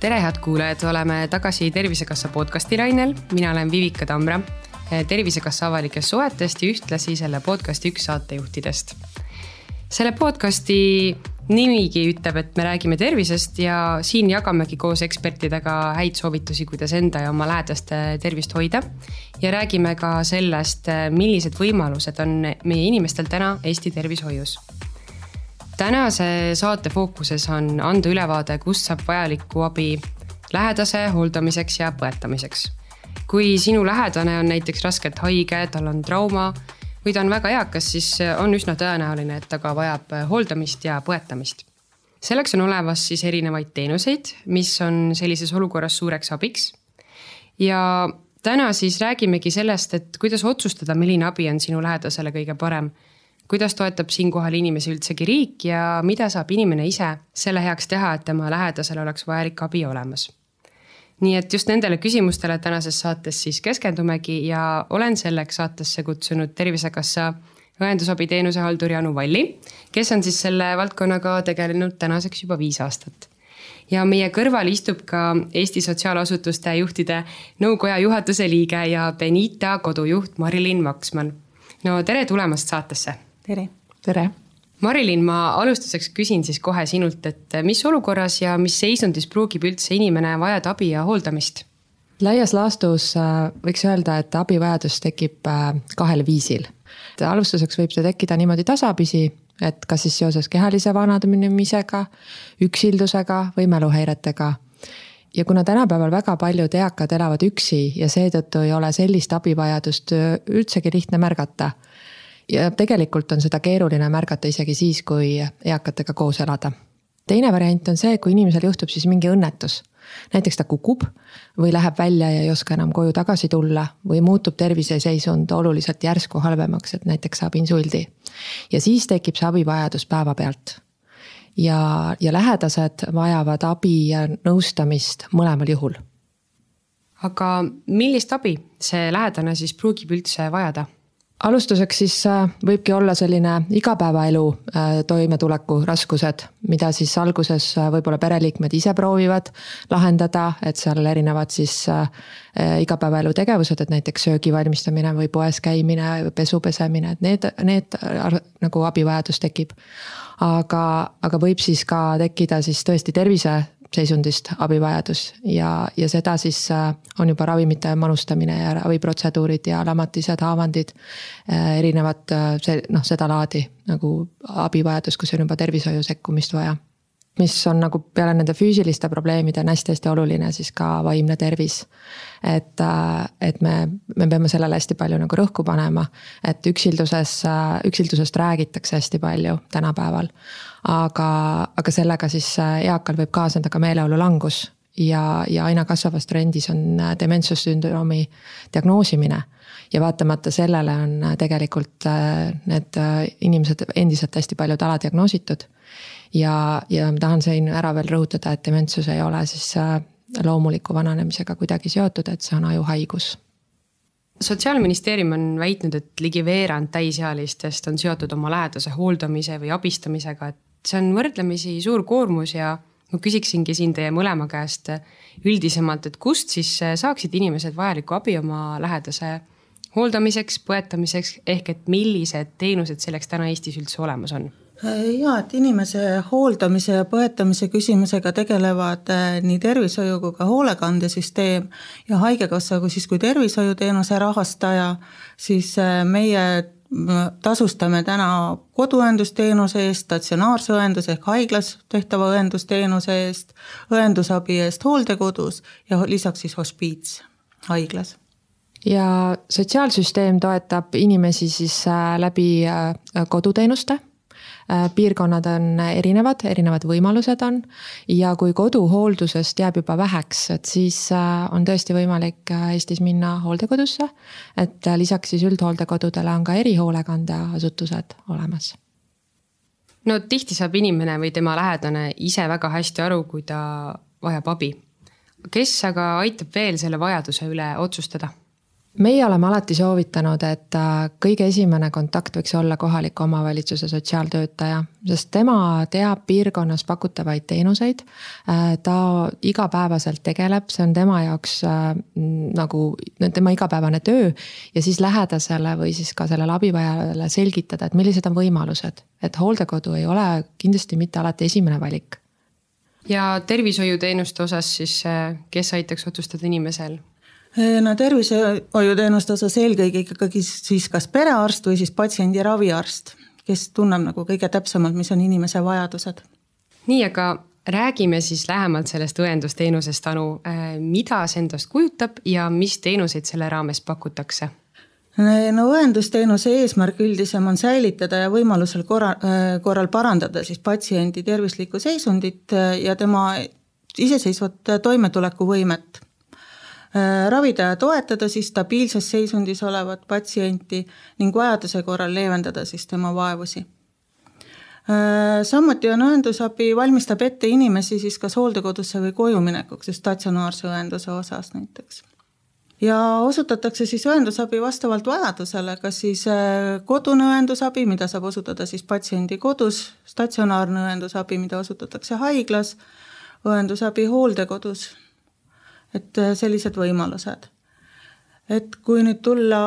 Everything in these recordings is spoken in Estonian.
tere, head kuulajad, oleme tagasi Tervisekassa podcasti lainel, mina olen Vivika Tamra, Tervisekassa avalikest suhetest ja ühtlasi selle podcasti üks saatejuhtidest. selle podcasti nimigi ütleb, et me räägime tervisest ja siin jagamegi koos ekspertidega häid soovitusi, kuidas enda ja oma lähedaste tervist hoida. ja räägime ka sellest, millised võimalused on meie inimestel täna Eesti tervishoius. tänase saate fookuses on anda ülevaade, kust saab vajalikku abi lähedase hooldamiseks ja põetamiseks. kui sinu lähedane on näiteks raskelt haige, tal on trauma või ta on väga eakas, siis on üsna tõenäoline, et ta ka vajab hooldamist ja põetamist. selleks on olemas siis erinevaid teenuseid, mis on sellises olukorras suureks abiks. ja täna siis räägimegi sellest, et kuidas otsustada, milline abi on sinu lähedasele kõige parem. kuidas toetab siinkohal inimesi üldsegi riik ja mida saab inimene ise selle heaks teha, et tema lähedasel oleks vajalik abi olemas nii et just nendele küsimustele tänases saates siis keskendumegi ja olen selleks saatesse kutsunud Tervisekassa õendusabiteenuse halduri Anu Valli, kes on siis selle valdkonnaga tegelenud tänaseks juba viis aastat. ja meie kõrval istub ka Eesti Sotsiaalasutuste Juhtide Nõukoja juhatuse liige ja Benita kodujuht Marilyn Vaksmann. no tere tulemast saatesse. tere. tere Marilyn, ma alustuseks küsin siis kohe sinult, et mis olukorras ja mis seisundis pruugib üldse inimene vajada abi ja hooldamist? laias laastus äh, võiks öelda, et abivajadus tekib äh, kahel viisil. alustuseks võib see tekkida niimoodi tasapisi, et kas siis seoses kehalise vananemisega, üksildusega või mäluhäiretega ja kuna tänapäeval väga paljud eakad elavad üksi ja seetõttu ei ole sellist abivajadust äh, üldsegi lihtne märgata ja tegelikult on seda keeruline märgata isegi siis, kui eakatega koos elada. teine variant on see, kui inimesel juhtub siis mingi õnnetus. näiteks ta kukub või läheb välja ja ei oska enam koju tagasi tulla või muutub terviseseisund oluliselt järsku halvemaks, et näiteks saab insuldi. ja siis tekib see abivajadus päevapealt ja, ja lähedased vajavad abi ja nõustamist mõlemal juhul. aga millist abi see lähedane siis pruugib üldse vajada? Alustuseks siis äh, võibki olla selline igapäevaelu äh, toimetuleku raskused, mida siis alguses äh, võib-olla pereliikmed ise proovivad lahendada, et seal erinevad siis igapäevaelu tegevused, et näiteks söögi valmistamine või poes käimine, pesu pesemine, et need, need nagu abivajadus tekib. aga, aga võib siis ka tekkida siis tõesti tervise seisundist abivajadus ja, ja seda siis äh, on juba ravimite manustamine ja raviprotseduurid ja lamatised, haavandid. Äh, erinevad äh, see noh, sedalaadi nagu abivajadus, kus on juba tervishoiu sekkumist vaja. Mis on nagu peale nende füüsiliste probleemide on hästi-hästi oluline siis ka vaimne tervis. et, et me, me peame sellele hästi palju nagu rõhku panema, et üksilduses, üksildusest räägitakse hästi palju tänapäeval aga, aga sellega siis äh, eakal võib kaasneda ka meeleolu langus ja, ja aina kasvavas trendis on äh, dementsussündroomi diagnoosimine. ja vaatamata sellele on äh, tegelikult need inimesed endiselt hästi paljud aladiagnoositud. Ja, ja ma tahan siin ära veel rõhutada, et dementsus ei ole siis loomuliku vananemisega kuidagi seotud, et see on ajuhaigus. Sotsiaalministeerium on väitnud, et ligi veerand täisealistest on seotud oma lähedase hooldamise või abistamisega, et see on võrdlemisi suur koormus ja ma küsiksingi siin teie mõlema käest üldisemalt, et kust siis saaksid inimesed vajalikku abi oma lähedase hooldamiseks, põetamiseks, ehk et millised teenused selleks täna Eestis üldse olemas on? Ja et inimese hooldamise ja põetamise küsimusega tegelevad eh, nii tervishoiu kui ka hoolekandesüsteem ja Haigekassa kui siis kui tervishoiuteenuse rahastaja, siis eh, meie tasustame täna koduõendusteenuse eest, statsionaarse õenduse ehk haiglas tehtava õendusteenuse eest, õendusabi eest hooldekodus ja lisaks siis hospiits haiglas. Ja sotsiaalsüsteem toetab inimesi siis äh, läbi äh, koduteenuste Äh, piirkonnad on erinevad, erinevad võimalused on. ja kui koduhooldusest jääb juba väheks, et siis äh, on tõesti võimalik äh, Eestis minna hooldekodusse. et lisaks siis üldhooldekodudele on ka erihoolekandeasutused olemas no tihti saab inimene või tema lähedane ise väga hästi aru, kui ta vajab abi. kes aga aitab veel selle vajaduse üle otsustada? Meie oleme alati soovitanud, et äh, kõige esimene kontakt võiks olla kohaliku omavalitsuse sotsiaaltöötaja, sest tema teab piirkonnas pakutavaid teenuseid. Äh, ta igapäevaselt tegeleb, see on tema jaoks äh, nagu tema igapäevane töö. Ja siis lähedasele või siis ka sellele abivajajale selgitada, et millised on võimalused, et hooldekodu ei ole kindlasti mitte alati esimene valik. Ja tervishoiuteenuste osas siis, kes aitaks otsustada inimesel, no tervishoiuteenuste osas eelkõige ikkagi siis kas perearst või siis patsiendi raviarst, kes tunneb nagu kõige täpsemalt, mis on inimese vajadused. nii, aga räägime siis lähemalt sellest õendusteenusest, Anu, äh, mida see endast kujutab ja mis teenuseid selle raames pakutakse? no õendusteenuse eesmärk üldisem on säilitada ja võimalusel korra, äh, korral parandada siis patsiendi tervislikku seisundit ja tema iseseisvat toimetulekuvõimet ravida ja toetada siis stabiilses seisundis olevat patsienti ning vajaduse korral leevendada siis tema vaevusi. Äh, samuti on õendusabi, valmistab ette inimesi siis kas hooldekodusse või koju minekuks just statsionaarse õenduse osas näiteks ja osutatakse siis õendusabi vastavalt vajadusele, kas siis äh, kodune õendusabi, mida saab osutada siis patsiendi kodus, statsionaarne õendusabi, mida osutatakse haiglas, õendusabi hooldekodus et äh, sellised võimalused. et kui nüüd tulla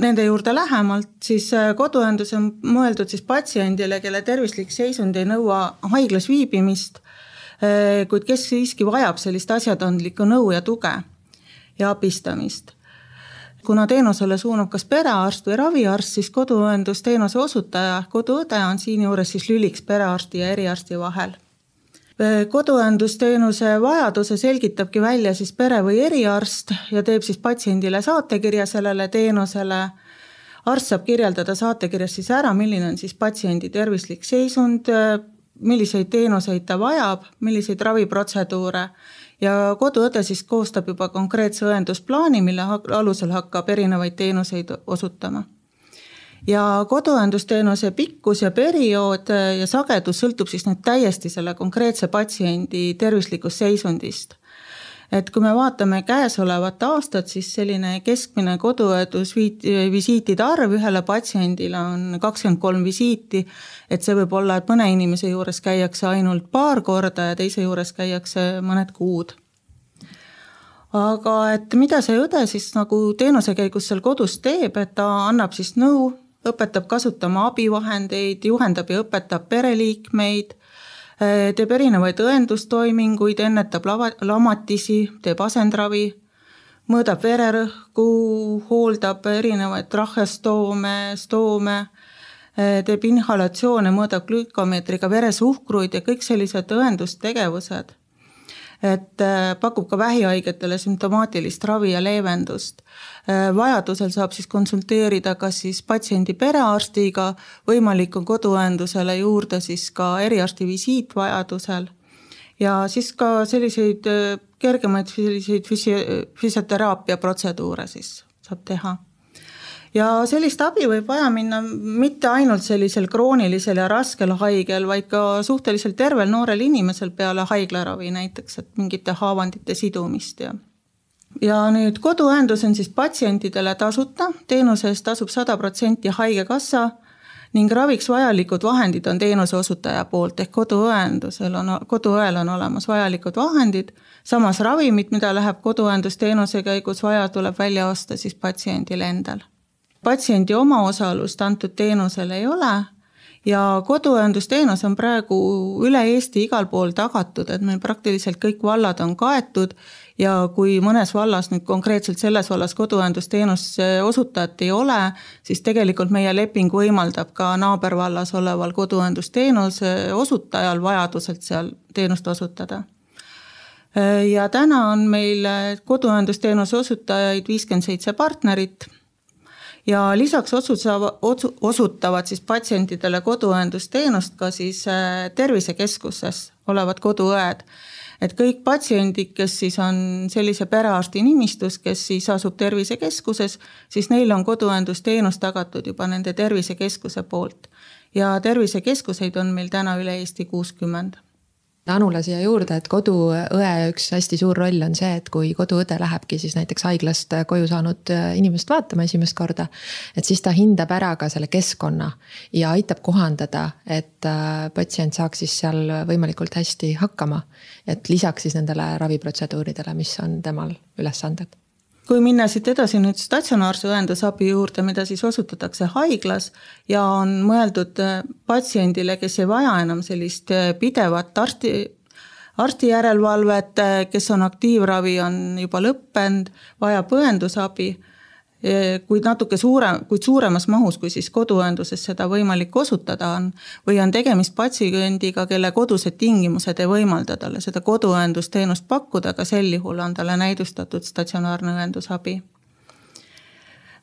nende juurde lähemalt, siis äh, koduõendus on mõeldud siis patsiendile, kelle tervislik seisund ei nõua haiglas viibimist, äh, kuid kes siiski vajab sellist asjatundlikku nõu ja tuge ja abistamist kuna teenusele suunab kas perearst või raviarst, siis koduõendusteenuse osutaja, koduõde on siinjuures siis lüliks perearsti ja eriarsti vahel koduõendusteenuse vajaduse selgitabki välja siis pere või eriarst ja teeb siis patsiendile saatekirja sellele teenusele. arst saab kirjeldada saatekirjas siis ära, milline on siis patsiendi tervislik seisund, milliseid teenuseid ta vajab, milliseid raviprotseduure ja koduõde siis koostab juba konkreetse õendusplaani, mille alusel hakkab erinevaid teenuseid osutama ja koduõendusteenuse pikkus ja periood äh, ja sagedus sõltub siis nüüd täiesti selle konkreetse patsiendi tervislikust seisundist. et kui me vaatame käesolevat aastat, siis selline keskmine koduõendusvisiitide arv ühele patsiendile on kakskümmend kolm visiiti. et see võib olla, et mõne inimese juures käiakse ainult paar korda ja teise juures käiakse mõned kuud aga et mida see õde siis nagu teenuse käigus seal kodus teeb, et ta annab siis nõu õpetab kasutama abivahendeid, juhendab ja õpetab pereliikmeid, eh, teeb erinevaid õendustoiminguid, ennetab lava, lamatisi, teeb asendravi, mõõdab vererõhku, hooldab erinevaid trahhestoome, stoome, eh, teeb inhalatsioone, mõõdab glükomeetriga veresuhkruid ja kõik sellised õendustegevused et äh, pakub ka vähihaigetele sümptomaatilist ravi ja leevendust. Äh, vajadusel saab siis konsulteerida kas siis patsiendi perearstiga, võimalik on koduõendusele juurde siis ka eriarsti visiit vajadusel. ja siis ka selliseid äh, kergemaid selliseid füsi-, füsioteraapia protseduure siis saab teha ja sellist abi võib vaja minna mitte ainult sellisel kroonilisel ja raskel haigel, vaid ka suhteliselt tervel noorel inimesel peale haiglaravi näiteks, et mingite haavandite sidumist ja ja nüüd koduõendus on siis patsientidele tasuta, teenuse eest tasub sada protsenti Haigekassa ning raviks vajalikud vahendid on teenuse osutaja poolt ehk koduõendusel on, koduõel on olemas vajalikud vahendid. samas ravimid, mida läheb koduõendusteenuse käigus vaja, tuleb välja osta siis patsiendil endal patsiendi omaosalust antud teenusel ei ole ja koduõendusteenus on praegu üle Eesti igal pool tagatud, et meil praktiliselt kõik vallad on kaetud ja kui mõnes vallas nüüd konkreetselt selles vallas koduõendusteenuse osutajat ei ole, siis tegelikult meie leping võimaldab ka naabervallas oleval koduõendusteenuse osutajal vajaduselt seal teenust osutada. Ja täna on meil koduõendusteenuse osutajaid viiskümmend seitse partnerit ja lisaks otsustava, otsu-, osutavad siis patsientidele koduõendusteenust ka siis äh, tervisekeskuses olevad koduõed. et kõik patsiendid, kes siis on sellise perearsti nimistus, kes siis asub tervisekeskuses, siis neile on koduõendusteenus tagatud juba nende tervisekeskuse poolt. ja tervisekeskuseid on meil täna üle Eesti kuuskümmend Anule siia juurde, et koduõe üks hästi suur roll on see, et kui koduõde lähebki siis näiteks haiglast koju saanud inimest vaatama esimest korda. et siis ta hindab ära ka selle keskkonna ja aitab kohandada, et äh, patsient saaks siis seal võimalikult hästi hakkama. et lisaks siis nendele raviprotseduuridele, mis on temal ülesanded kui minna siit edasi nüüd statsionaarse õendusabi juurde, mida siis osutatakse haiglas ja on mõeldud äh, patsiendile, kes ei vaja enam sellist äh, pidevat arsti, arsti järelevalvet, äh, kes on aktiivravi, on juba lõppenud, vajab õendusabi kuid natuke suurem, kuid suuremas mahus, kui siis koduõenduses seda võimalik osutada on. või on tegemist patsiendiga, kelle kodused tingimused ei võimalda talle seda koduõendusteenust pakkuda, ka sel juhul on talle näidustatud statsionaarne õendusabi.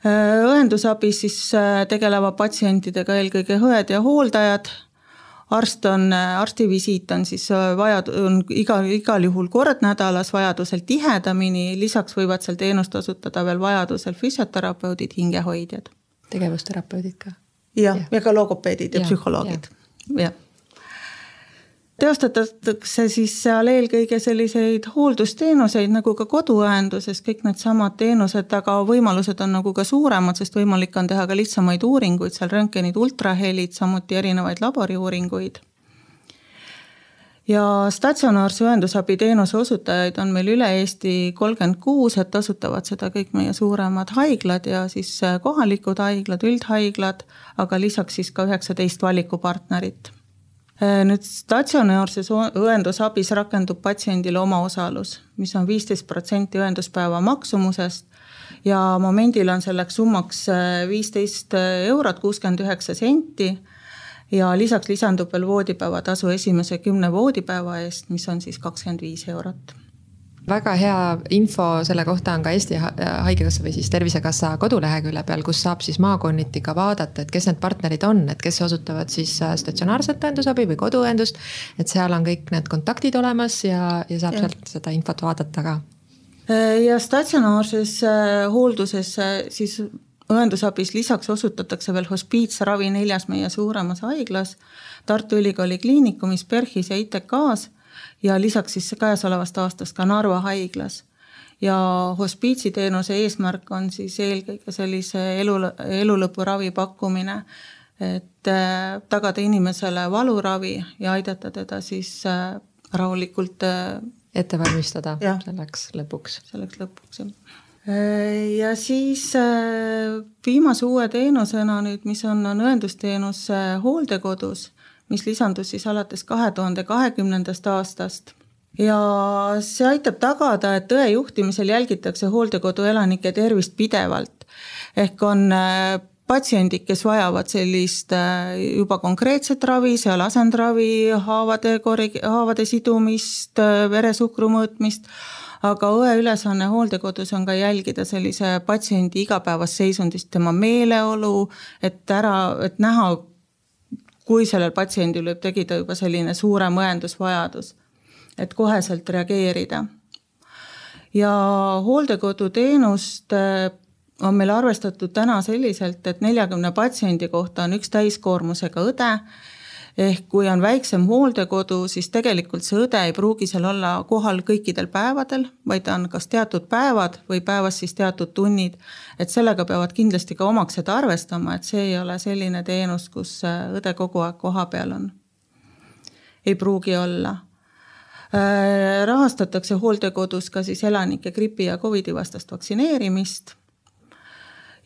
õendusabis siis äh, tegelevad patsientidega eelkõige õed ja hooldajad arst on, arstivisiit on siis äh, vaja, on igal, igal juhul kord nädalas, vajadusel tihedamini, lisaks võivad seal teenust osutada veel vajadusel füsioterapeudid, hingehoidjad. tegevusterapeudid ka? jah, ja, ja ka logopeedid ja, ja psühholoogid, jah teostatakse siis seal eelkõige selliseid hooldusteenuseid nagu ka koduõenduses, kõik needsamad teenused, aga võimalused on nagu ka suuremad, sest võimalik on teha ka lihtsamaid uuringuid, seal röntgenid, ultrahelid, samuti erinevaid laboriuuringuid. ja statsionaarse õendusabi teenuse osutajaid on meil üle Eesti kolmkümmend kuus, et osutavad seda kõik meie suuremad haiglad ja siis kohalikud haiglad, üldhaiglad, aga lisaks siis ka üheksateist valikupartnerit nüüd statsionaarses õendusabis rakendub patsiendile omaosalus, mis on viisteist protsenti õenduspäeva maksumusest ja momendil on selleks summaks äh, viisteist eurot kuuskümmend üheksa senti ja lisaks lisandub veel voodipäevatasu esimese kümne voodipäeva eest, mis on siis kakskümmend viis eurot väga hea info selle kohta on ka Eesti Haigekassa või siis Tervisekassa kodulehekülje peal, kus saab siis maakonniti ka vaadata, et kes need partnerid on, et kes osutavad siis äh, statsionaarset õendusabi või koduõendust. et seal on kõik need kontaktid olemas ja, ja saab ja. sealt seda infot vaadata ka. Äh, ja statsionaarses äh, hoolduses siis õendusabis lisaks osutatakse veel hospiitsravi neljas meie suuremas haiglas, Tartu Ülikooli Kliinikumis, PERHis ja ITK-s ja lisaks siis käesolevast aastast ka Narva haiglas. ja hospiitsiteenuse eesmärk on siis eelkõige sellise elu, elulõpu ravi pakkumine, et äh, tagada inimesele valuravi ja aidata teda siis äh, rahulikult äh, ette valmistada ja, selleks lõpuks. selleks lõpuks, jah ja siis viimase uue teenusena nüüd, mis on, on õendusteenus hooldekodus mis lisandus siis alates kahe tuhande kahekümnendast aastast. ja see aitab tagada, et õe juhtimisel jälgitakse hooldekodu elanike tervist pidevalt. ehk on äh, patsiendid, kes vajavad sellist äh, juba konkreetset ravi, seal asendravi, haavade korrig-, haavade sidumist, äh, veresuhkru mõõtmist, aga õe ülesanne hooldekodus on ka jälgida sellise patsiendi igapäevast seisundist, tema meeleolu, et ära, et näha, kui sellel patsiendil võib tekkida juba selline suurem õendusvajadus, et koheselt reageerida. ja hooldekoduteenust äh, on meil arvestatud täna selliselt, et neljakümne patsiendi kohta on üks täiskoormusega õde ehk kui on väiksem hooldekodu, siis tegelikult see õde ei pruugi seal olla kohal kõikidel päevadel, vaid ta on kas teatud päevad või päevas siis teatud tunnid. et sellega peavad kindlasti ka omaksed arvestama, et see ei ole selline teenus, kus äh, õde kogu aeg kohapeal on. ei pruugi olla äh, rahastatakse hooldekodus ka siis elanike gripi ja Covidi vastast vaktsineerimist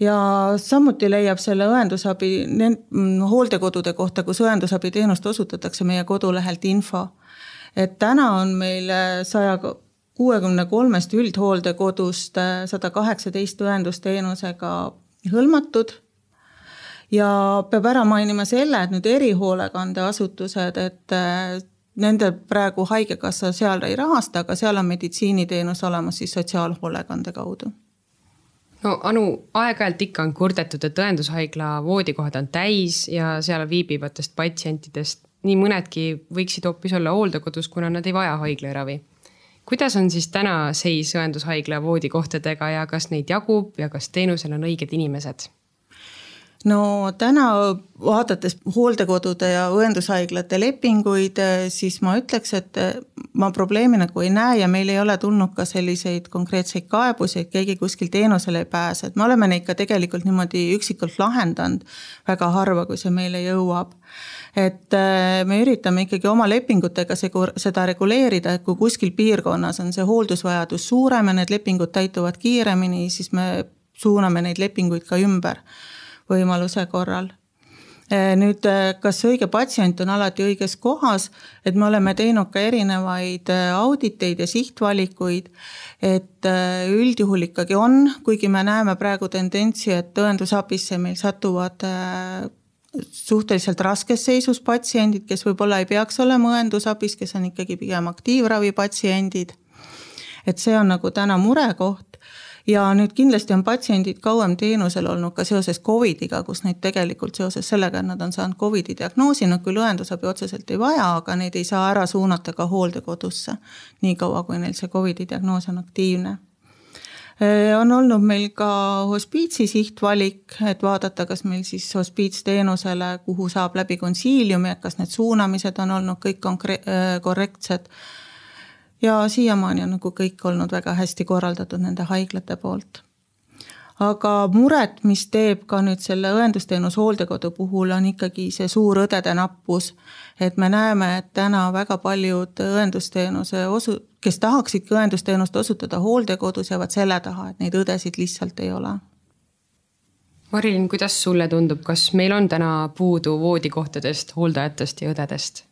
ja samuti leiab selle õendusabi mm, hooldekodude kohta, kus õendusabiteenust osutatakse meie kodulehelt info. et täna on meil saja kuuekümne kolmest üldhooldekodust äh, sada kaheksateist õendusteenusega hõlmatud ja peab ära mainima selle, et nüüd erihoolekandeasutused, et äh, nende praegu Haigekassa seal ei rahasta, aga seal on meditsiiniteenus olemas siis sotsiaalhoolekande kaudu no Anu, aeg-ajalt ikka on kurdetud, et õendushaigla voodikohad on täis ja seal viibivatest patsientidest nii mõnedki võiksid hoopis olla hooldekodus, kuna nad ei vaja haiglaravi. kuidas on siis täna seis õendushaigla voodikohtadega ja kas neid jagub ja kas teenusel on õiged inimesed? No täna vaadates hooldekodude ja õendushaiglate lepinguid, siis ma ütleks, et ma probleemi nagu ei näe ja meil ei ole tulnud ka selliseid konkreetseid kaebusi, et keegi kuskil teenusele ei pääse, et me oleme neid ka tegelikult niimoodi üksikult lahendanud väga harva, kui see meile jõuab. et äh, me üritame ikkagi oma lepingutega seda reguleerida, et kui kuskil piirkonnas on see hooldusvajadus suurem ja need lepingud täituvad kiiremini, siis me suuname neid lepinguid ka ümber võimaluse korral eh, nüüd, eh, kas õige patsient on alati õiges kohas, et me oleme teinud ka erinevaid eh, auditeid ja sihtvalikuid. et üldjuhul ikkagi on, kuigi me näeme praegu tendentsi, et õendusabisse meil satuvad suhteliselt raskes seisus patsiendid, kes võib-olla ei peaks olema õendusabis, kes on ikkagi pigem aktiivravi patsiendid. et see on nagu täna murekoht ja nüüd kindlasti on patsiendid kauem teenusel olnud ka seoses Covidiga, kus neid tegelikult seoses sellega, et nad on saanud Covidi diagnoosi, nad küll õendusabi otseselt ei vaja, aga neid ei saa ära suunata ka hooldekodusse. niikaua, kui neil see Covidi diagnoos on aktiivne on olnud meil ka hospiitsi sihtvalik, et vaadata, kas meil siis hospiitsteenusele, kuhu saab läbi konsiiliumi, et kas need suunamised on olnud kõik konkre-, korrektsed ja siiamaani on nagu kõik olnud väga hästi korraldatud nende haiglate poolt. aga muret, mis teeb ka nüüd selle õendusteenuse hooldekodu puhul, on ikkagi see suur õdede nappus. et me näeme, et täna väga paljud õendusteenuse osu-, kes tahaksidki õendusteenust osutada hooldekodus, jäävad selle taha, et neid õdesid lihtsalt ei ole Marilyn, kuidas sulle tundub, kas meil on täna puudu voodikohtadest, hooldajatest ja õdedest?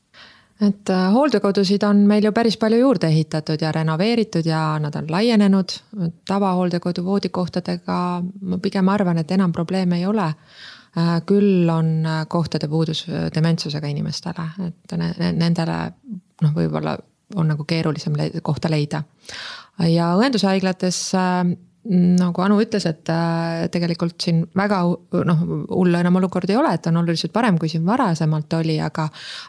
Et äh, hooldekodusid on meil ju päris palju juurde ehitatud ja renoveeritud ja nad on laienenud. tavahooldekodu voodikohtadega ma pigem arvan, et enam probleeme ei ole. Äh, küll on äh, kohtade puudus dementsusega inimestele, et nendele noh, võib-olla on nagu keerulisem kohta leida. ja õendushaiglates nagu Anu ütles, et äh, tegelikult siin väga noh, hull enam olukord ei ole, et on oluliselt parem, kui siin varasemalt oli, aga.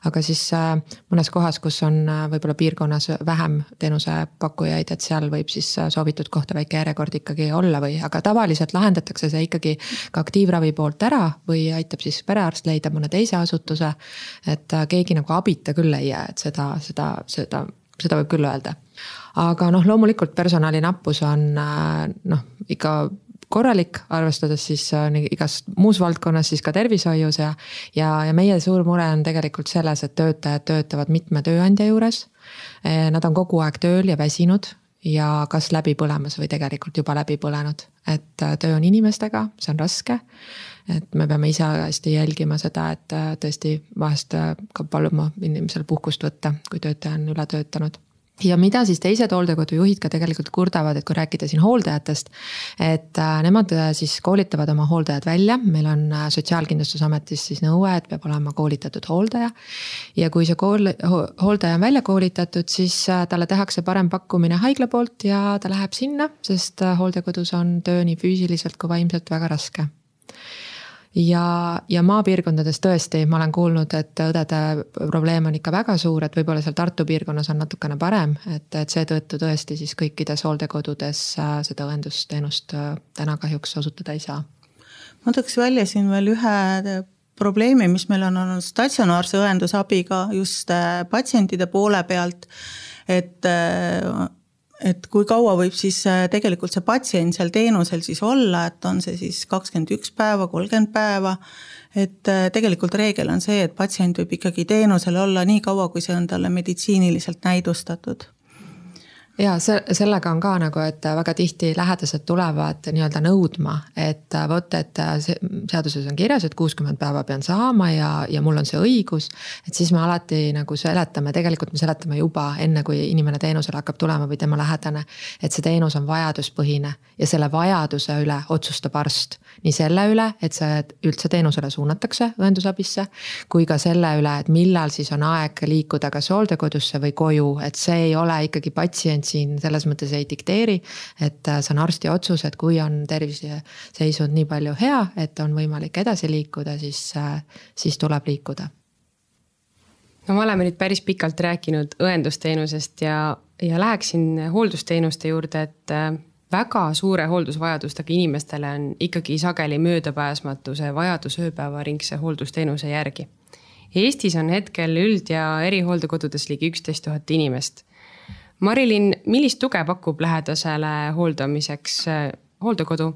aga siis äh, mõnes kohas, kus on äh, võib-olla piirkonnas vähem teenusepakkujaid, et seal võib siis soovitud kohta väike järjekord ikkagi olla või, aga tavaliselt lahendatakse see ikkagi ka aktiivravi poolt ära või aitab siis perearst leida mõne teise asutuse. et keegi nagu abita küll ei jää, et seda, seda, seda, seda võib küll öelda aga noh, loomulikult personali nappus on äh, noh, ikka korralik, arvestades siis äh, igas muus valdkonnas, siis ka tervishoius ja. ja, ja meie suur mure on tegelikult selles, et töötajad töötavad mitme tööandja juures. Äh, nad on kogu aeg tööl ja väsinud ja kas läbi põlemas või tegelikult juba läbi põlenud, et töö on inimestega, see on raske. et me peame ise hästi jälgima seda, et tõesti vahest ka paluma inimesel puhkust võtta, kui töötaja on üle töötanud ja mida siis teised hooldekodujuhid ka tegelikult kurdavad, et kui rääkida siin hooldajatest. et äh, nemad äh, siis koolitavad oma hooldajad välja, meil on äh, Sotsiaalkindlustusametis siis nõue, et peab olema koolitatud hooldaja. ja kui see kool, hooldaja on välja koolitatud, siis talle tehakse parem pakkumine haigla poolt ja ta läheb sinna, sest hooldekodus on töö nii füüsiliselt kui vaimselt väga raske ja, ja maapiirkondades tõesti, ma olen kuulnud, et õdede probleem on ikka väga suur, et võib-olla seal Tartu piirkonnas on natukene parem, et, et seetõttu tõesti siis kõikides hooldekodudes äh, seda õendusteenust äh, täna kahjuks osutada ei saa. ma tooks välja siin veel ühe probleemi, mis meil on olnud statsionaarse õendusabiga just äh, patsientide poole pealt. et et kui kaua võib siis äh, tegelikult see patsient seal teenusel siis olla, et on see siis kakskümmend üks päeva, kolmkümmend päeva. et äh, tegelikult reegel on see, et patsient võib ikkagi teenusel olla nii kaua, kui see on talle meditsiiniliselt näidustatud ja see, sellega on ka nagu, et väga tihti lähedased tulevad nii-öelda nõudma, et vot, et seaduses on kirjas, et kuuskümmend päeva pean saama ja, ja mul on see õigus. et siis me alati nagu seletame, tegelikult me seletame juba enne, kui inimene teenusele hakkab tulema või tema lähedane. et see teenus on vajaduspõhine ja selle vajaduse üle otsustab arst. nii selle üle, et see üldse teenusele suunatakse õendusabisse, kui ka selle üle, et millal siis on aeg liikuda kas hooldekodusse või koju, et see ei ole ikkagi patsient siin selles mõttes ei dikteeri. et äh, see on arsti otsus, et kui on terviseseisund nii palju hea, et on võimalik edasi liikuda, siis, äh, siis tuleb liikuda. no me oleme nüüd päris pikalt rääkinud õendusteenusest ja, ja läheksin hooldusteenuste juurde, et äh, väga suure hooldusvajadustega inimestele on ikkagi sageli möödapääsmatu see vajadus ööpäevaringse hooldusteenuse järgi. Eestis on hetkel üld- ja erihooldekodudes ligi üksteist tuhat inimest. Marilyn, millist tuge pakub lähedasele hooldamiseks äh, hooldekodu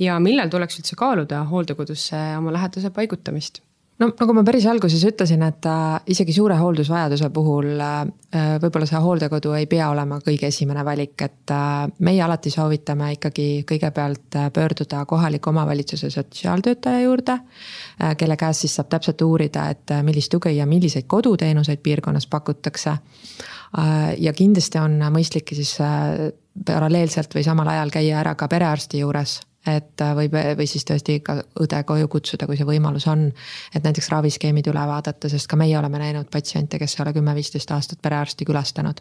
ja millal tuleks üldse kaaluda hooldekodusse oma lähedase paigutamist? no nagu ma päris alguses ütlesin, et äh, isegi suure hooldusvajaduse puhul äh, võib-olla see hooldekodu ei pea olema kõige esimene valik, et meie alati soovitame ikkagi kõigepealt pöörduda kohaliku omavalitsuse sotsiaaltöötaja juurde. kelle käest siis saab täpselt uurida, et millist tuge ja milliseid koduteenuseid piirkonnas pakutakse. Ja kindlasti on mõistlik siis paralleelselt või samal ajal käia ära ka perearsti juures et äh, võib, või siis tõesti ka õde koju kutsuda, kui see võimalus on. et näiteks raviskeemid üle vaadata, sest ka meie oleme näinud patsiente, kes ei ole kümme-viisteist aastat perearsti külastanud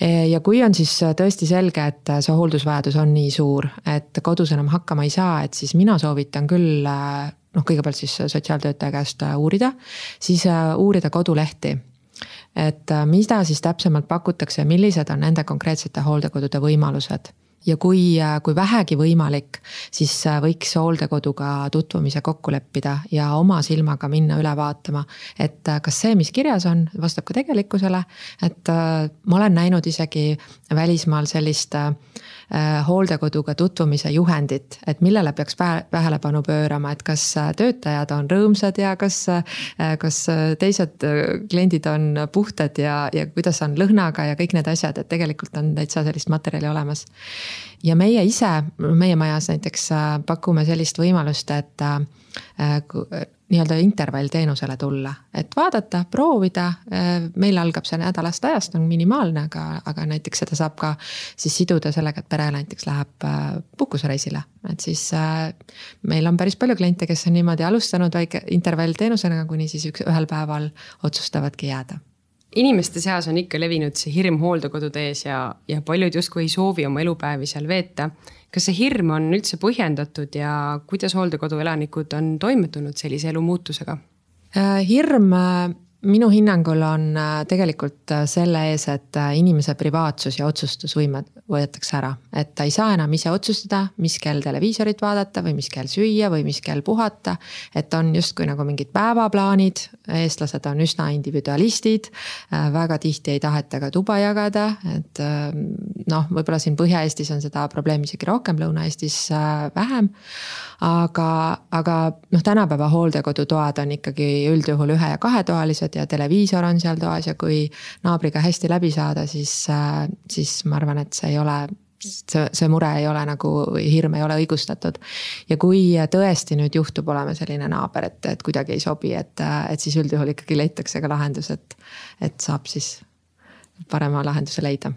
e, ja kui on siis tõesti selge, et see hooldusvajadus on nii suur, et kodus enam hakkama ei saa, et siis mina soovitan küll äh, noh, kõigepealt siis sotsiaaltöötaja käest äh, uurida, siis uurida kodulehti et mida siis täpsemalt pakutakse ja millised on nende konkreetsete hooldekodude võimalused ja kui, kui vähegi võimalik, siis äh, võiks hooldekoduga tutvumise kokku leppida ja oma silmaga minna üle vaatama, et äh, kas see, mis kirjas on, vastab ka tegelikkusele. et äh, ma olen näinud isegi välismaal sellist äh, Äh, hooldekoduga tutvumise juhendit, et millele peaks tähelepanu pöörama, et kas äh, töötajad on rõõmsad ja kas, äh, kas teised kliendid on puhtad ja, ja kuidas on lõhnaga ja kõik need asjad, et tegelikult on täitsa sellist materjali olemas. ja meie ise, meie majas näiteks pakume sellist võimalust, et nii-öelda intervallteenusele tulla, et vaadata, proovida. meil algab see nädalast ajast, on minimaalne, aga, aga näiteks seda saab ka siis siduda sellega, et pere näiteks läheb äh, puhkusereisile. et siis äh, meil on päris palju kliente, kes on niimoodi alustanud väike intervallteenusena, kuni siis üks, ühel päeval otsustavadki jääda inimeste seas on ikka levinud see hirm hooldekodude ees ja, ja paljud justkui ei soovi oma elupäevi seal veeta kas see hirm on üldse põhjendatud ja kuidas hooldekodu elanikud on toime tulnud sellise elumuutusega? Äh, hirm äh, minu hinnangul on äh, tegelikult äh, selle ees, et äh, inimese privaatsus ja otsustusvõime võetakse ära. et ta ei saa enam ise otsustada, mis kell televiisorit vaadata või mis kell süüa või mis kell puhata. et on justkui nagu mingid päevaplaanid, eestlased on üsna individualistid. väga tihti ei taheta ka tuba jagada, et noh, võib-olla siin Põhja-Eestis on seda probleemi isegi rohkem, Lõuna-Eestis vähem. aga, aga noh, tänapäeva hooldekodutoad on ikkagi üldjuhul ühe ja kahetoalised inimesed ja televiisor on seal toas ja kui naabriga hästi läbi saada, siis, äh, siis ma arvan, et see ei ole see, see mure ei ole nagu, hirm ei ole õigustatud. ja kui tõesti nüüd juhtub olema selline naaber, et, et kuidagi ei sobi, et, et siis üldjuhul ikkagi leitakse ka lahendus, et, et saab siis parema lahenduse leida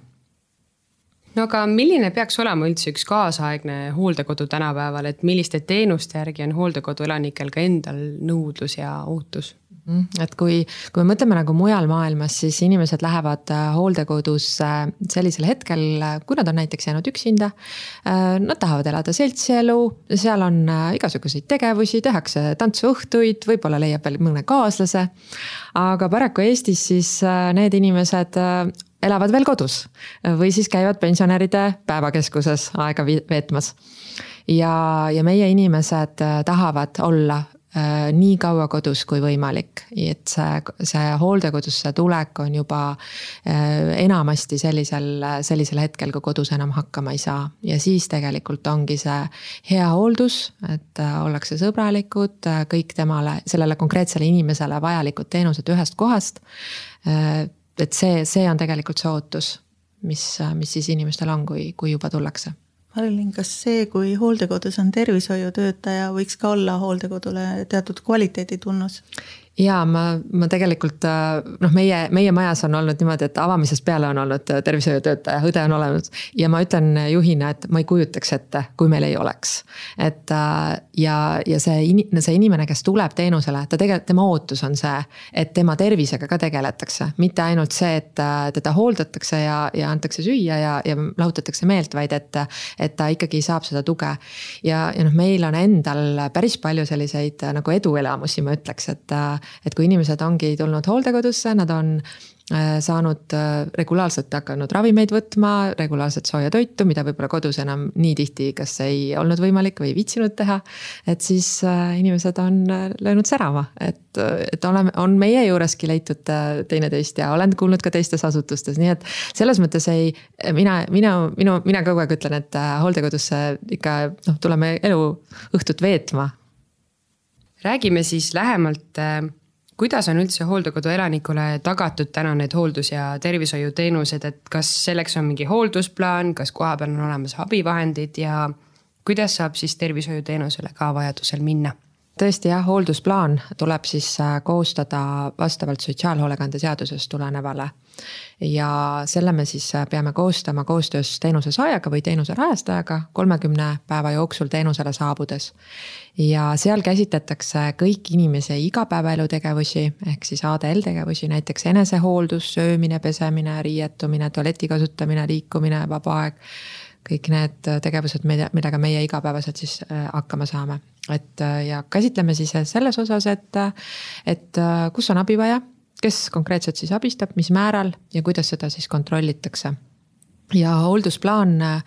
no aga milline peaks olema üldse üks kaasaegne hooldekodu tänapäeval, et milliste teenuste järgi on hooldekodu elanikel ka endal nõudlus ja ootus? Mhm. et kui, kui me mõtleme nagu mujal maailmas, siis inimesed lähevad äh, hooldekodusse sellisel hetkel, kui nad on näiteks jäänud üksinda. Äh, nad tahavad elada seltsielu, seal on äh, igasuguseid tegevusi, tehakse tantsuõhtuid, võib-olla leiab veel mõne kaaslase. aga paraku Eestis siis need inimesed elavad veel kodus või siis käivad pensionäride päevakeskuses aega veetmas ja, ja meie inimesed tahavad olla Äh, nii kaua kodus kui võimalik, et see, see hooldekodusse tulek on juba äh, enamasti sellisel, sellisel hetkel, kui kodus enam hakkama ei saa. ja siis tegelikult ongi see hea hooldus, et äh, ollakse sõbralikud, kõik temale, sellele konkreetsele inimesele vajalikud teenused ühest kohast. et see, see on tegelikult see ootus, mis, mis siis inimestel on, kui, kui juba tullakse Marilyn, kas see, kui hooldekodus on tervishoiutöötaja, võiks ka olla hooldekodule teatud kvaliteeditunnus? Ja ma, ma tegelikult noh, meie, meie majas on olnud niimoodi, et avamisest peale on olnud tervishoiutöötaja, õde on olemas. ja ma ütlen juhina, et ma ei kujutaks ette, kui meil ei oleks. et ja, ja see in-, see inimene, kes tuleb teenusele, ta tegelikult, tema ootus on see, et tema tervisega ka tegeletakse. mitte ainult see, et teda hooldatakse ja, ja antakse süüa ja, ja lahutatakse meelt, vaid et, et ta ikkagi saab seda tuge. ja, ja noh, meil on endal päris palju selliseid nagu eduelamusi, ma ütleks, et et kui inimesed ongi tulnud hooldekodusse, nad on Äh, saanud äh, regulaarselt hakanud ravimeid võtma, regulaarselt sooja toitu, mida võib-olla kodus enam nii tihti kas ei olnud võimalik või ei viitsinud teha. et siis äh, inimesed on löönud särama, et, et oleme, on meie juureski leitud teineteist ja olen kuulnud ka teistes asutustes, nii et selles mõttes ei. mina, mina, minu, mina kogu aeg ütlen, et hooldekodusse ikka noh, tuleme eluõhtut veetma. Räägime siis lähemalt kuidas on üldse hooldekodu elanikule tagatud täna need hooldus- ja tervishoiuteenused, et kas selleks on mingi hooldusplaan, kas kohapeal on olemas abivahendid ja kuidas saab siis tervishoiuteenusele ka vajadusel minna? Tõesti jah, hooldusplaan tuleb siis äh, koostada vastavalt sotsiaalhoolekande seadusest tulenevale. ja selle me siis äh, peame koostama koostöös teenuse saajaga või teenuse rahastajaga kolmekümne päeva jooksul teenusele saabudes ja seal käsitletakse kõiki inimese igapäevaelu tegevusi, ehk siis ADL tegevusi, näiteks enesehooldus, söömine, pesemine, riietumine, tualeti kasutamine, liikumine, vaba aeg. Kõik need tegevused, millega meie igapäevaselt siis äh, hakkama saame, et äh, ja käsitleme siis selles osas, et, et äh, kus on abi vaja, kes konkreetselt siis abistab, mis määral ja kuidas seda siis kontrollitakse. Ja hooldusplaan äh,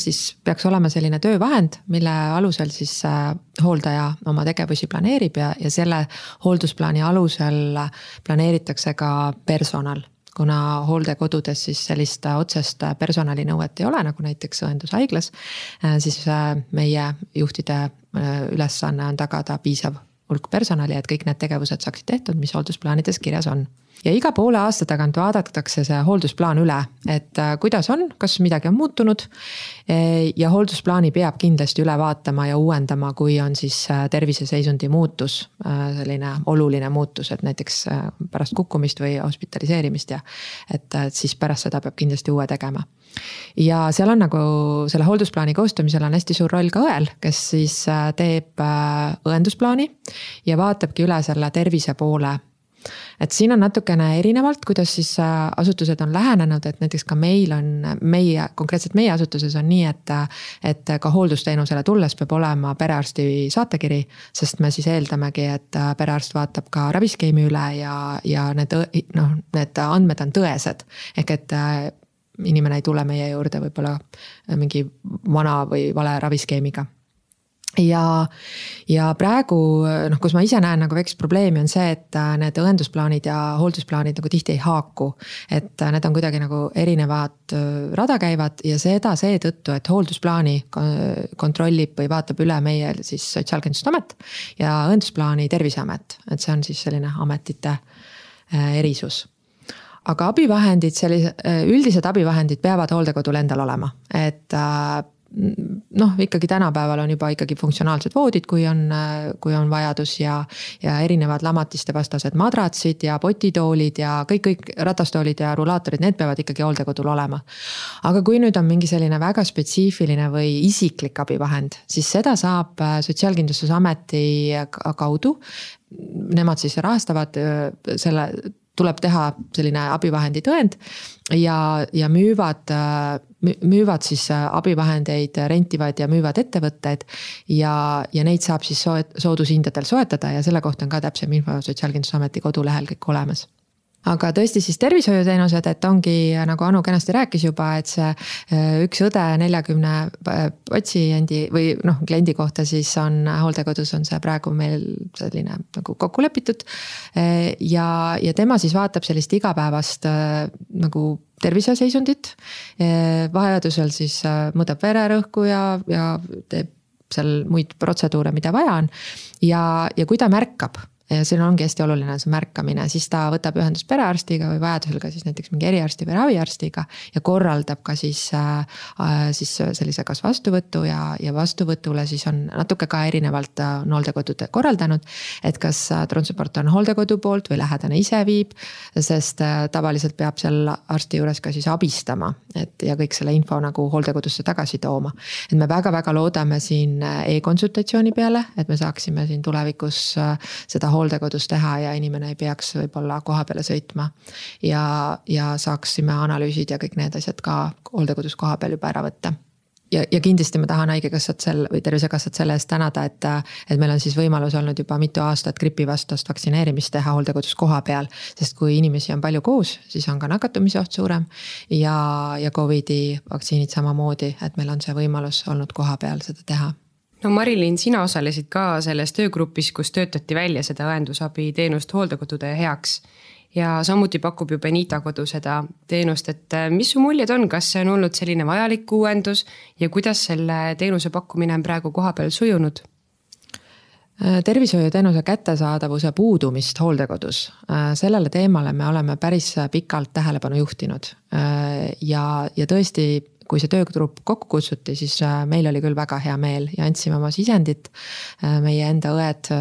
siis peaks olema selline töövahend, mille alusel siis äh, hooldaja oma tegevusi planeerib ja, ja selle hooldusplaani alusel planeeritakse ka personal kuna hooldekodudes siis sellist otsest personalinõuet ei ole, nagu näiteks õendushaiglas, äh, siis meie juhtide ülesanne on tagada piisav hulk personali, et kõik need tegevused saaksid tehtud, mis hooldusplaanides kirjas on ja iga poole aasta tagant vaadatakse see hooldusplaan üle, et äh, kuidas on, kas midagi on muutunud. E, ja hooldusplaani peab kindlasti üle vaatama ja uuendama, kui on siis äh, terviseseisundi muutus, äh, selline oluline muutus, et näiteks pärast kukkumist või hospitaliseerimist ja. et, et siis pärast seda peab kindlasti uue tegema ja seal on nagu selle hooldusplaani koostamisel on hästi suur roll ka õel, kes siis teeb õendusplaani ja vaatabki üle selle tervise poole et siin on natukene erinevalt, kuidas siis äh, asutused on lähenenud, et näiteks ka meil on, meie, konkreetselt meie asutuses on nii, et. et ka hooldusteenusele tulles peab olema perearsti saatekiri, sest me siis eeldamegi, et äh, perearst vaatab ka raviskeemi üle ja, ja need noh, need andmed on tõesed. ehk et äh, inimene ei tule meie juurde võib-olla mingi vana või vale raviskeemiga ja, ja praegu noh, kus ma ise näen nagu väikest probleemi, on see, et äh, need õendusplaanid ja hooldusplaanid nagu tihti ei haaku. et äh, need on kuidagi nagu erinevad äh, rada käivad ja seda seetõttu, et hooldusplaani kontrollib või vaatab üle meie siis Sotsiaalkindlustusamet. ja õendusplaani Terviseamet, et see on siis selline ametite erisus aga abivahendid, sellise, üldised abivahendid peavad hooldekodul endal olema, et noh, ikkagi tänapäeval on juba ikkagi funktsionaalsed voodid, kui on, kui on vajadus ja. ja erinevad lamatiste vastased madratsid ja potitoolid ja kõik, kõik ratastoolid ja rulaatorid, need peavad ikkagi hooldekodul olema. aga kui nüüd on mingi selline väga spetsiifiline või isiklik abivahend, siis seda saab Sotsiaalkindlustusameti kaudu. Nemad siis rahastavad selle tuleb teha selline abivahendi tõend ja, ja müüvad, müüvad siis abivahendeid, rentivad ja müüvad ettevõtted. ja, ja neid saab siis soet-, soodushindadel soetada ja selle kohta on ka täpsem info Sotsiaalkindlustusameti kodulehel kõik olemas aga tõesti siis tervishoiuteenused, et ongi nagu Anu kenasti rääkis juba, et see äh, üks õde neljakümne äh, patsiendi või noh, kliendi kohta siis on hooldekodus on see praegu meil selline nagu kokku lepitud. Äh, ja, ja tema siis vaatab sellist igapäevast nagu terviseseisundit. vajadusel siis mõõdab vererõhku ja, ja teeb seal muid protseduure, mida vaja on. ja, ja kui ta märkab siin ongi hästi oluline see märkamine, siis ta võtab ühendust perearstiga või vajadusel ka siis näiteks mingi eriarsti või raviarstiga. ja korraldab ka siis äh,, siis sellise kas vastuvõtu ja, ja vastuvõtule siis on natuke ka erinevalt äh, on hooldekodud korraldanud. et kas äh, transport on hooldekodu poolt või lähedane ise viib, sest äh, tavaliselt peab seal arsti juures ka siis abistama, et ja kõik selle info nagu hooldekodusse tagasi tooma. et me väga-väga loodame siin äh, e-konsultatsiooni peale, et me saaksime siin tulevikus äh, seda hooldekodus teha ja inimene ei peaks võib-olla koha peale sõitma. ja, ja saaksime analüüsid ja kõik need asjad ka hooldekodus koha peal juba ära võtta ja, ja kindlasti ma tahan Haigekassat sel või Tervisekassat selle eest tänada, et, et meil on siis võimalus olnud juba mitu aastat gripi vastast vaktsineerimist teha hooldekodus koha peal. sest kui inimesi on palju koos, siis on ka nakatumise oht suurem ja, ja Covidi vaktsiinid samamoodi, et meil on see võimalus olnud koha peal seda teha no Marilyn, sina osalesid ka selles töögrupis, kus töötati välja seda õendusabiteenust hooldekodude heaks. Ja samuti pakub ju Benita kodu seda teenust, et äh, mis su muljed on, kas see on olnud selline vajalik uuendus? Ja kuidas selle teenuse pakkumine on praegu kohapeal sujunud? Äh, tervishoiuteenuse kättesaadavuse puudumist hooldekodus, äh, sellele teemale me oleme päris pikalt tähelepanu juhtinud. ja, ja tõesti, kui see töögrupp kokku kutsuti, siis meil oli küll väga hea meel ja andsime oma sisendit. meie enda õed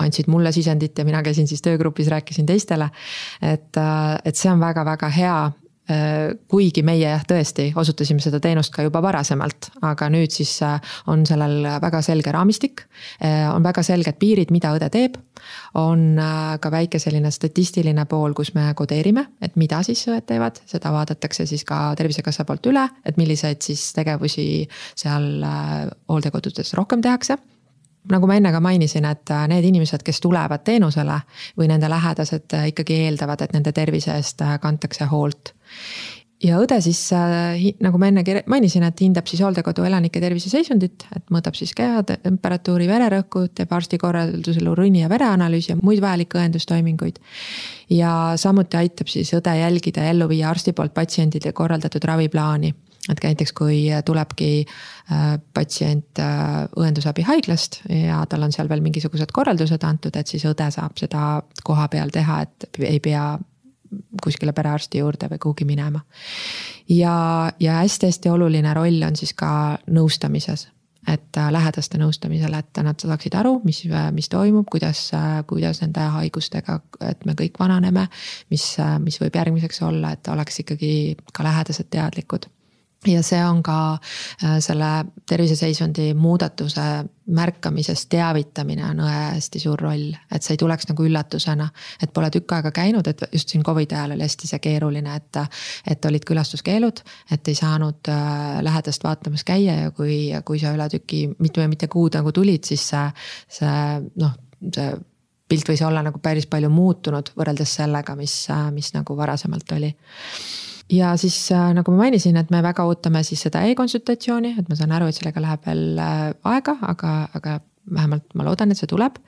andsid mulle sisendit ja mina käisin siis töögrupis, rääkisin teistele. et, äh, et see on väga-väga hea äh, kuigi meie jah, tõesti osutasime seda teenust ka juba varasemalt, aga nüüd siis äh, on sellel väga selge raamistik. on väga selged piirid, mida õde teeb. on ka väike selline statistiline pool, kus me kodeerime, et mida siis õed teevad, seda vaadatakse siis ka tervisekassa poolt üle, et milliseid siis tegevusi seal hooldekodudes rohkem tehakse nagu ma enne ka mainisin, et äh, need inimesed, kes tulevad teenusele või nende lähedased äh, ikkagi eeldavad, et nende tervise eest äh, kantakse hoolt. ja õde siis, nagu ma enne mainisin, et hindab siis hooldekodu elanike terviseseisundit, et mõõdab siis kehatemperatuuri, vererõhku, teeb arsti korraldusel uriini ja vereanalüüsi ja muid vajalikke õendustoiminguid. ja samuti aitab siis õde jälgida ja ellu viia arsti poolt patsiendile korraldatud raviplaani et näiteks kui tulebki äh, patsient äh, õendusabi haiglast ja tal on seal veel mingisugused korraldused antud, et siis õde saab seda koha peal teha, et ei pea kuskile perearsti juurde või kuhugi minema. ja, ja hästi-hästi oluline roll on siis ka nõustamises et äh, lähedaste nõustamisel, et nad saaksid aru, mis, mis toimub, kuidas, kuidas nende haigustega, et me kõik vananeme. mis, mis võib järgmiseks olla, et oleks ikkagi ka lähedased teadlikud ja see on ka äh, selle terviseseisundi muudatuse märkamisest teavitamine on hästi suur roll, et see ei tuleks nagu üllatusena. et pole tükk aega käinud, et just siin Covidi ajal oli hästi see keeruline, et, et olid külastuskeelud, et ei saanud äh, lähedast vaatamas käia ja kui, kui sa üle tüki mitu ja mitte kuud nagu tulid, siis see, see noh, see pilt võis olla nagu päris palju muutunud võrreldes sellega, mis, mis nagu varasemalt oli ja siis äh, nagu ma mainisin, et me väga ootame siis seda e-konsultatsiooni, et ma saan aru, et sellega läheb veel äh, aega, aga, aga vähemalt ma loodan, et see tuleb.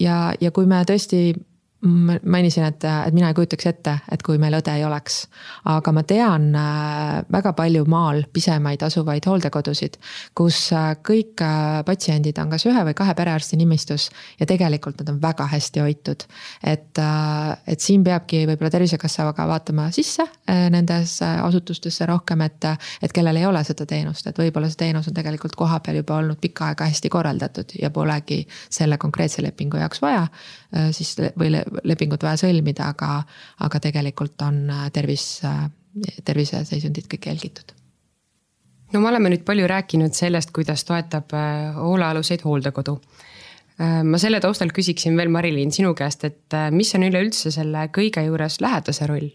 ja, ja kui me tõesti mainisin, et, et mina ei kujutaks ette, et kui meil õde ei oleks. aga ma tean äh, väga palju maal pisemaid asuvaid hooldekodusid, kus äh, kõik äh, patsiendid on kas ühe või kahe perearsti nimistus ja tegelikult nad on väga hästi hoitud. et, et siin peabki võib-olla Tervisekassaga vaatama sisse nendesse asutustesse rohkem, et, et kellel ei ole seda teenust, et võib-olla see teenus on tegelikult kohapeal juba olnud pikka aega hästi korraldatud ja polegi selle konkreetse lepingu jaoks vaja siis või lepingut vaja sõlmida, aga, aga tegelikult on äh, tervis, äh, terviseseisundid kõik jälgitud no me oleme nüüd palju rääkinud sellest, kuidas toetab äh, hoolealuseid hooldekodu. ma selle taustal küsiksin veel, Marilyn, sinu käest, et mis on üleüldse selle kõige juures lähedase roll?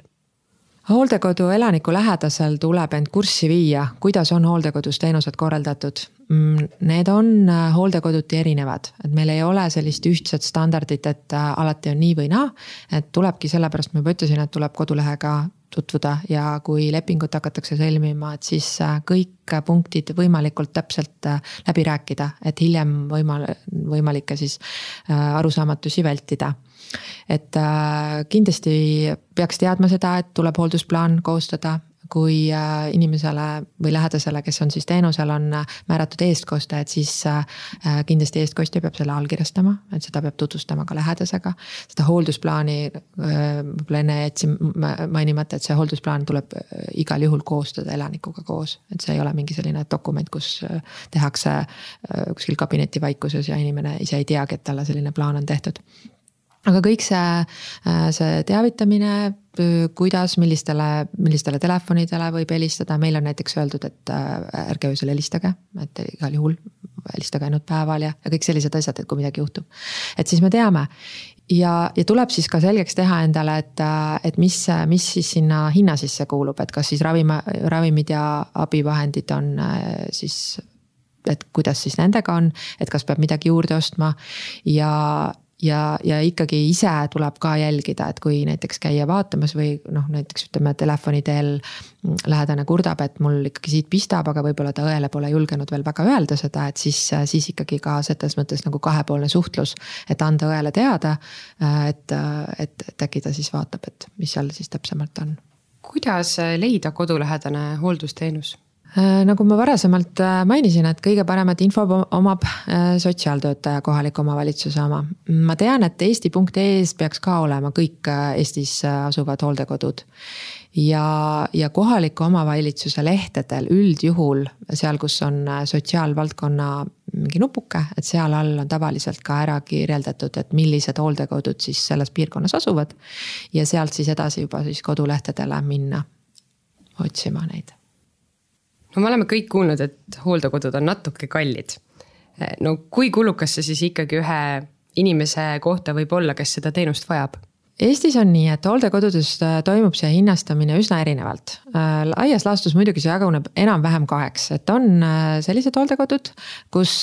Hooldekodu elaniku lähedasel tuleb end kurssi viia, kuidas on hooldekodus teenused korraldatud. Mm, need on äh, hooldekoduti erinevad, et meil ei ole sellist ühtset standardit, et äh, alati on nii või naa. et tulebki sellepärast, ma juba ütlesin, et tuleb kodulehega tutvuda ja kui lepingut hakatakse sõlmima, et siis äh, kõik punktid võimalikult täpselt läbi rääkida, et hiljem võimal-, võimalikke siis arusaamatusi vältida et äh, kindlasti peaks teadma seda, et tuleb hooldusplaan koostada kui äh, inimesele või lähedasele, kes on siis teenusel, on äh, määratud eestkoste, et siis kindlasti eestkostja peab selle allkirjastama, et seda peab tutvustama ka lähedasega. seda hooldusplaani võib-olla enne jätsin mainimata, et see hooldusplaan tuleb igal juhul koostada elanikuga koos, et see ei ole mingi selline dokument, kus tehakse kuskil kabineti vaikuses ja inimene ise ei teagi, et talle selline plaan on tehtud aga kõik see, see teavitamine, kuidas, millistele, millistele telefonidele võib helistada, meil on näiteks öeldud, et ärge öösel helistage, et igal juhul helistage ainult päeval ja, ja kõik sellised asjad, et kui midagi juhtub. et siis me teame. Ja, ja tuleb siis ka selgeks teha endale, et, et mis, mis siis sinna hinna sisse kuulub, et kas siis ravima, ravimid ja abivahendid on siis et kuidas siis nendega on, et kas peab midagi juurde ostma. Ja, ja, ja ikkagi ise tuleb ka jälgida, et kui näiteks käia vaatamas või noh, näiteks ütleme telefoni teel lähedane kurdab, et mul ikkagi siit pistab, aga võib-olla ta õele pole julgenud veel väga öelda seda, et siis, siis ikkagi ka selles mõttes nagu kahepoolne suhtlus. et anda õele teada, et, et, et äkki ta siis vaatab, et mis seal siis täpsemalt on. kuidas leida kodulähedane hooldusteenus? Äh, nagu ma varasemalt äh, mainisin, et kõige paremat info omab äh, sotsiaaltöötaja kohaliku omavalitsuse oma. ma tean, et eesti.ee-s peaks ka olema kõik Eestis asuvad hooldekodud. ja, ja kohaliku omavalitsuse lehtedel üldjuhul seal, kus on sotsiaalvaldkonna mingi nupuke, et seal all on tavaliselt ka ära kirjeldatud, et millised hooldekodud siis selles piirkonnas asuvad. ja sealt siis edasi juba siis kodulehtedele minna otsima neid no me oleme kõik kuulnud, et hooldekodud on natuke kallid. no kui kulukas see siis ikkagi ühe inimese kohta võib olla, kes seda teenust vajab? Eestis on nii, et hooldekodudes äh, toimub see hinnastamine üsna erinevalt. Äh, laias laastus muidugi see jaguneb enam-vähem kaheks, et on äh, sellised hooldekodud, kus,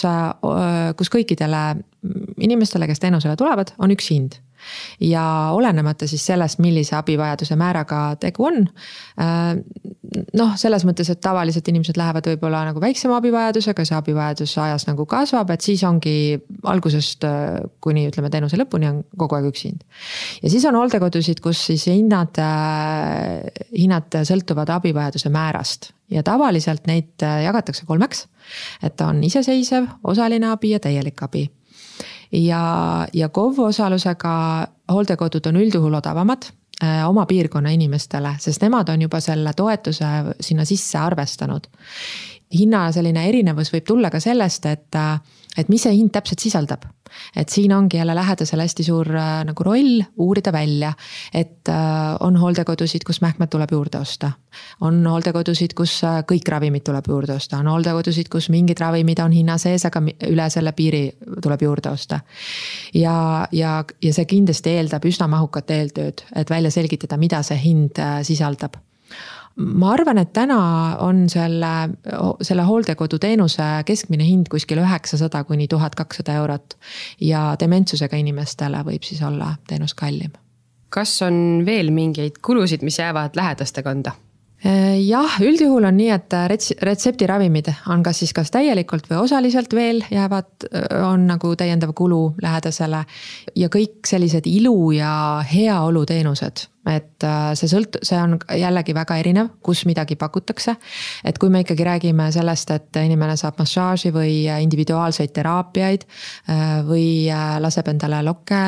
kus kõikidele inimestele, kes teenusele tulevad, on üks hind ja olenemata siis sellest, millise abivajaduse määraga tegu on. Äh, noh, selles mõttes, et tavaliselt inimesed lähevad võib-olla nagu väiksema abivajadusega, see abivajadus ajas nagu kasvab, et siis ongi algusest äh, kuni ütleme teenuse lõpuni on kogu aeg üks hind. ja siis on hooldekodusid, kus siis hinnad, äh, hinnad sõltuvad abivajaduse määrast ja tavaliselt neid jagatakse kolmeks. et on iseseisev, osaline abi ja täielik abi ja, ja KOV osalusega hooldekodud on üldjuhul odavamad äh, oma piirkonna inimestele, sest nemad on juba selle toetuse sinna sisse arvestanud. hinna selline erinevus võib tulla ka sellest, et äh, et mis see hind täpselt sisaldab. et siin ongi jälle lähedasel hästi suur äh, nagu roll uurida välja, et äh, on hooldekodusid, kus mähkmed tuleb juurde osta. on hooldekodusid, kus äh, kõik ravimid tuleb juurde osta, on hooldekodusid, kus mingid ravimid on hinna sees, aga üle selle piiri tuleb juurde osta. ja, ja, ja see kindlasti eeldab üsna mahukat eeltööd, et välja selgitada, mida see hind sisaldab ma arvan, et täna on selle, selle hooldekoduteenuse keskmine hind kuskil üheksasada kuni tuhat kakssada eurot. ja dementsusega inimestele võib siis olla teenus kallim. kas on veel mingeid kulusid, mis jäävad lähedaste kanda? jah, üldjuhul on nii, et rets-, retseptiravimid on kas siis kas täielikult või osaliselt veel jäävad, on nagu täiendav kulu lähedasele. ja kõik sellised ilu ja heaoluteenused et äh, see sõlt-, see on jällegi väga erinev, kus midagi pakutakse. et kui me ikkagi räägime sellest, et inimene saab massaaži või individuaalseid teraapiaid äh, või äh, laseb endale lokke,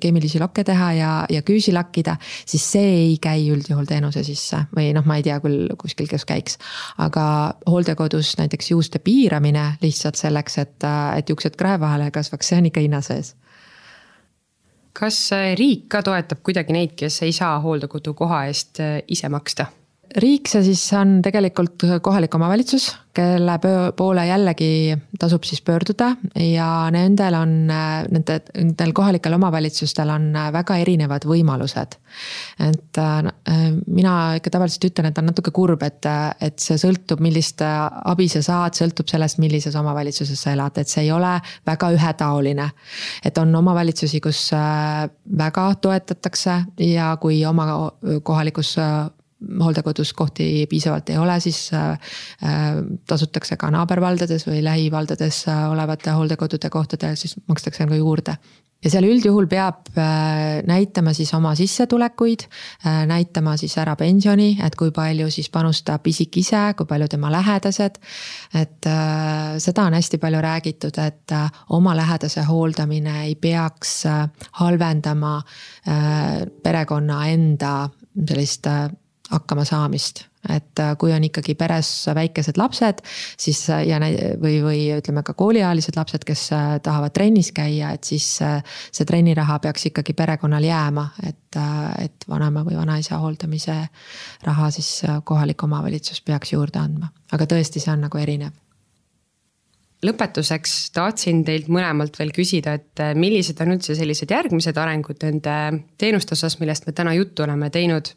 keemilisi lokke teha ja, ja küüsi lakkida, siis see ei käi üldjuhul teenuse sisse või noh, ma ei tea küll kuskil, kes käiks. aga hooldekodus näiteks juuste piiramine lihtsalt selleks, et, et juuksed krae vahele ei kasvaks, see on ikka hinna sees kas äh, riik ka toetab kuidagi neid, kes ei saa hooldekodu koha eest äh, ise maksta? Riik, see siis on tegelikult kohalik omavalitsus, kelle poole jällegi tasub siis pöörduda ja nendel on, nende, nendel kohalikel omavalitsustel on väga erinevad võimalused. et äh, mina ikka tavaliselt ütlen, et on natuke kurb, et, et see sõltub, millist abi sa saad, sõltub sellest, millises omavalitsuses sa elad, et see ei ole väga ühetaoline. et on omavalitsusi, kus äh, väga toetatakse ja kui oma kohalikus hooldekodus kohti piisavalt ei ole, siis äh, äh, tasutakse ka naabervaldades või lähivaldades äh, olevate hooldekodude kohtadel, siis makstakse nagu juurde ja seal üldjuhul peab näitama siis oma sissetulekuid, näitama siis ära pensioni, et kui palju siis panustab isik ise, kui palju tema lähedased. et seda on hästi palju räägitud, et oma lähedase hooldamine ei peaks halvendama perekonna enda sellist hakkama saamist. et äh, kui on ikkagi peres väikesed lapsed, siis äh, ja või, või ütleme ka kooliealised lapsed, kes äh, tahavad trennis käia, et siis see trenniraha peaks ikkagi perekonnal jääma, et, et vanema või vanaisa hooldamise raha siis kohalik omavalitsus peaks juurde andma, aga tõesti, see on nagu erinev. Lõpetuseks tahtsin teilt mõlemalt veel küsida, et millised on üldse sellised järgmised arengud nende teenuste osas, millest me täna juttu oleme teinud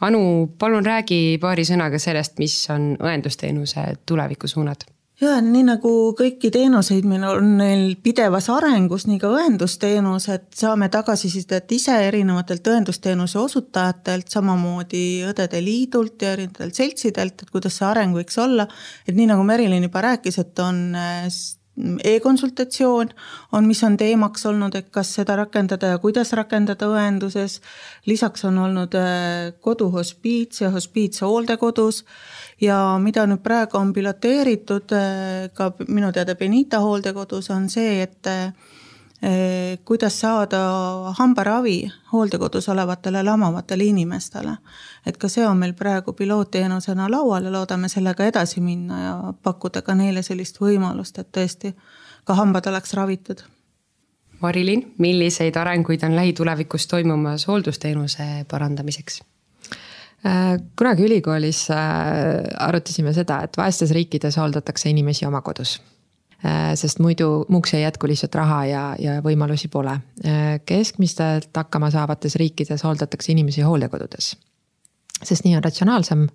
Anu, palun räägi paari sõnaga sellest, mis on õendusteenuse tulevikusuunad ja nii nagu kõiki teenuseid meil on neil pidevas arengus, nii ka õendusteenus, et saame tagasisidet ise erinevatelt õendusteenuse osutajatelt, samamoodi Õdede Liidult ja erinevatelt seltsidelt, et kuidas see areng võiks olla. et nii nagu Merilin juba rääkis, et on e-konsultatsioon on, mis on teemaks olnud, et kas seda rakendada ja kuidas rakendada õenduses. lisaks on olnud äh, koduhospiits ja hospiits hooldekodus ja mida nüüd praegu on piloteeritud äh, ka minu teada Benita hooldekodus on see, et äh, kuidas saada hambaravi hooldekodus olevatele lamavatele inimestele. et ka see on meil praegu pilootteenusena laual ja loodame sellega edasi minna ja pakkuda ka neile sellist võimalust, et tõesti ka hambad oleks ravitud. Marilyn, milliseid arenguid on lähitulevikus toimumas hooldusteenuse parandamiseks? Äh, kunagi ülikoolis äh, arutasime seda, et vaestes riikides hooldatakse inimesi oma kodus sest muidu muuks ei jätku lihtsalt raha ja, ja võimalusi pole. Äh, keskmistelt hakkama saavates riikides hooldatakse inimesi hooldekodudes. sest nii on ratsionaalsem,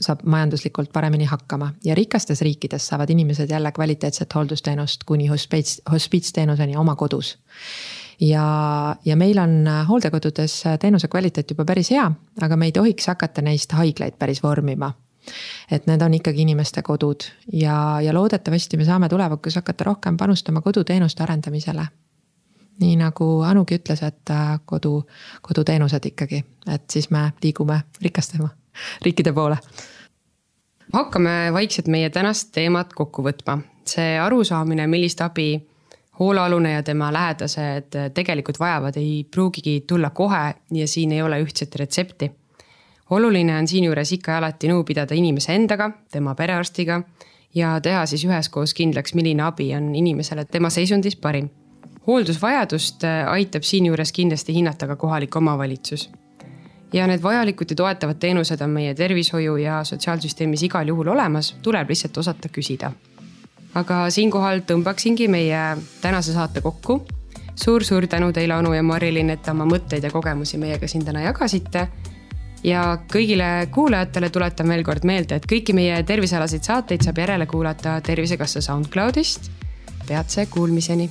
saab majanduslikult paremini hakkama ja rikastes riikides saavad inimesed jälle kvaliteetset hooldusteenust kuni hospiits, hospiitsteenuseni oma kodus ja, ja meil on hooldekodudes teenuse kvaliteet juba päris hea, aga me ei tohiks hakata neist haiglaid päris vormima et need on ikkagi inimeste kodud ja, ja loodetavasti me saame tulevikus hakata rohkem panustama koduteenuste arendamisele. nii nagu Anugi ütles, et äh, kodu, koduteenused ikkagi, et siis me liigume rikastema riikide poole. hakkame vaikselt meie tänast teemat kokku võtma. see arusaamine, millist abi hoolealune ja tema lähedased tegelikult vajavad, ei pruugigi tulla kohe ja siin ei ole ühtset retsepti oluline on siinjuures ikka ja alati nõu pidada inimese endaga, tema perearstiga ja teha siis üheskoos kindlaks, milline abi on inimesele tema seisundis parim. hooldusvajadust äh, aitab siinjuures kindlasti hinnata ka kohalik omavalitsus. ja need vajalikud ja toetavad teenused on meie tervishoiu ja sotsiaalsüsteemis igal juhul olemas, tuleb lihtsalt osata küsida. aga siinkohal tõmbaksingi meie tänase saate kokku suur-suur tänu teile, Anu ja Marilyn, et oma mõtteid ja kogemusi meiega siin täna jagasite ja kõigile kuulajatele tuletan veel kord meelde, et kõiki meie tervisealaseid saateid saab järele kuulata Tervisekassa SoundCloudist. peatse kuulmiseni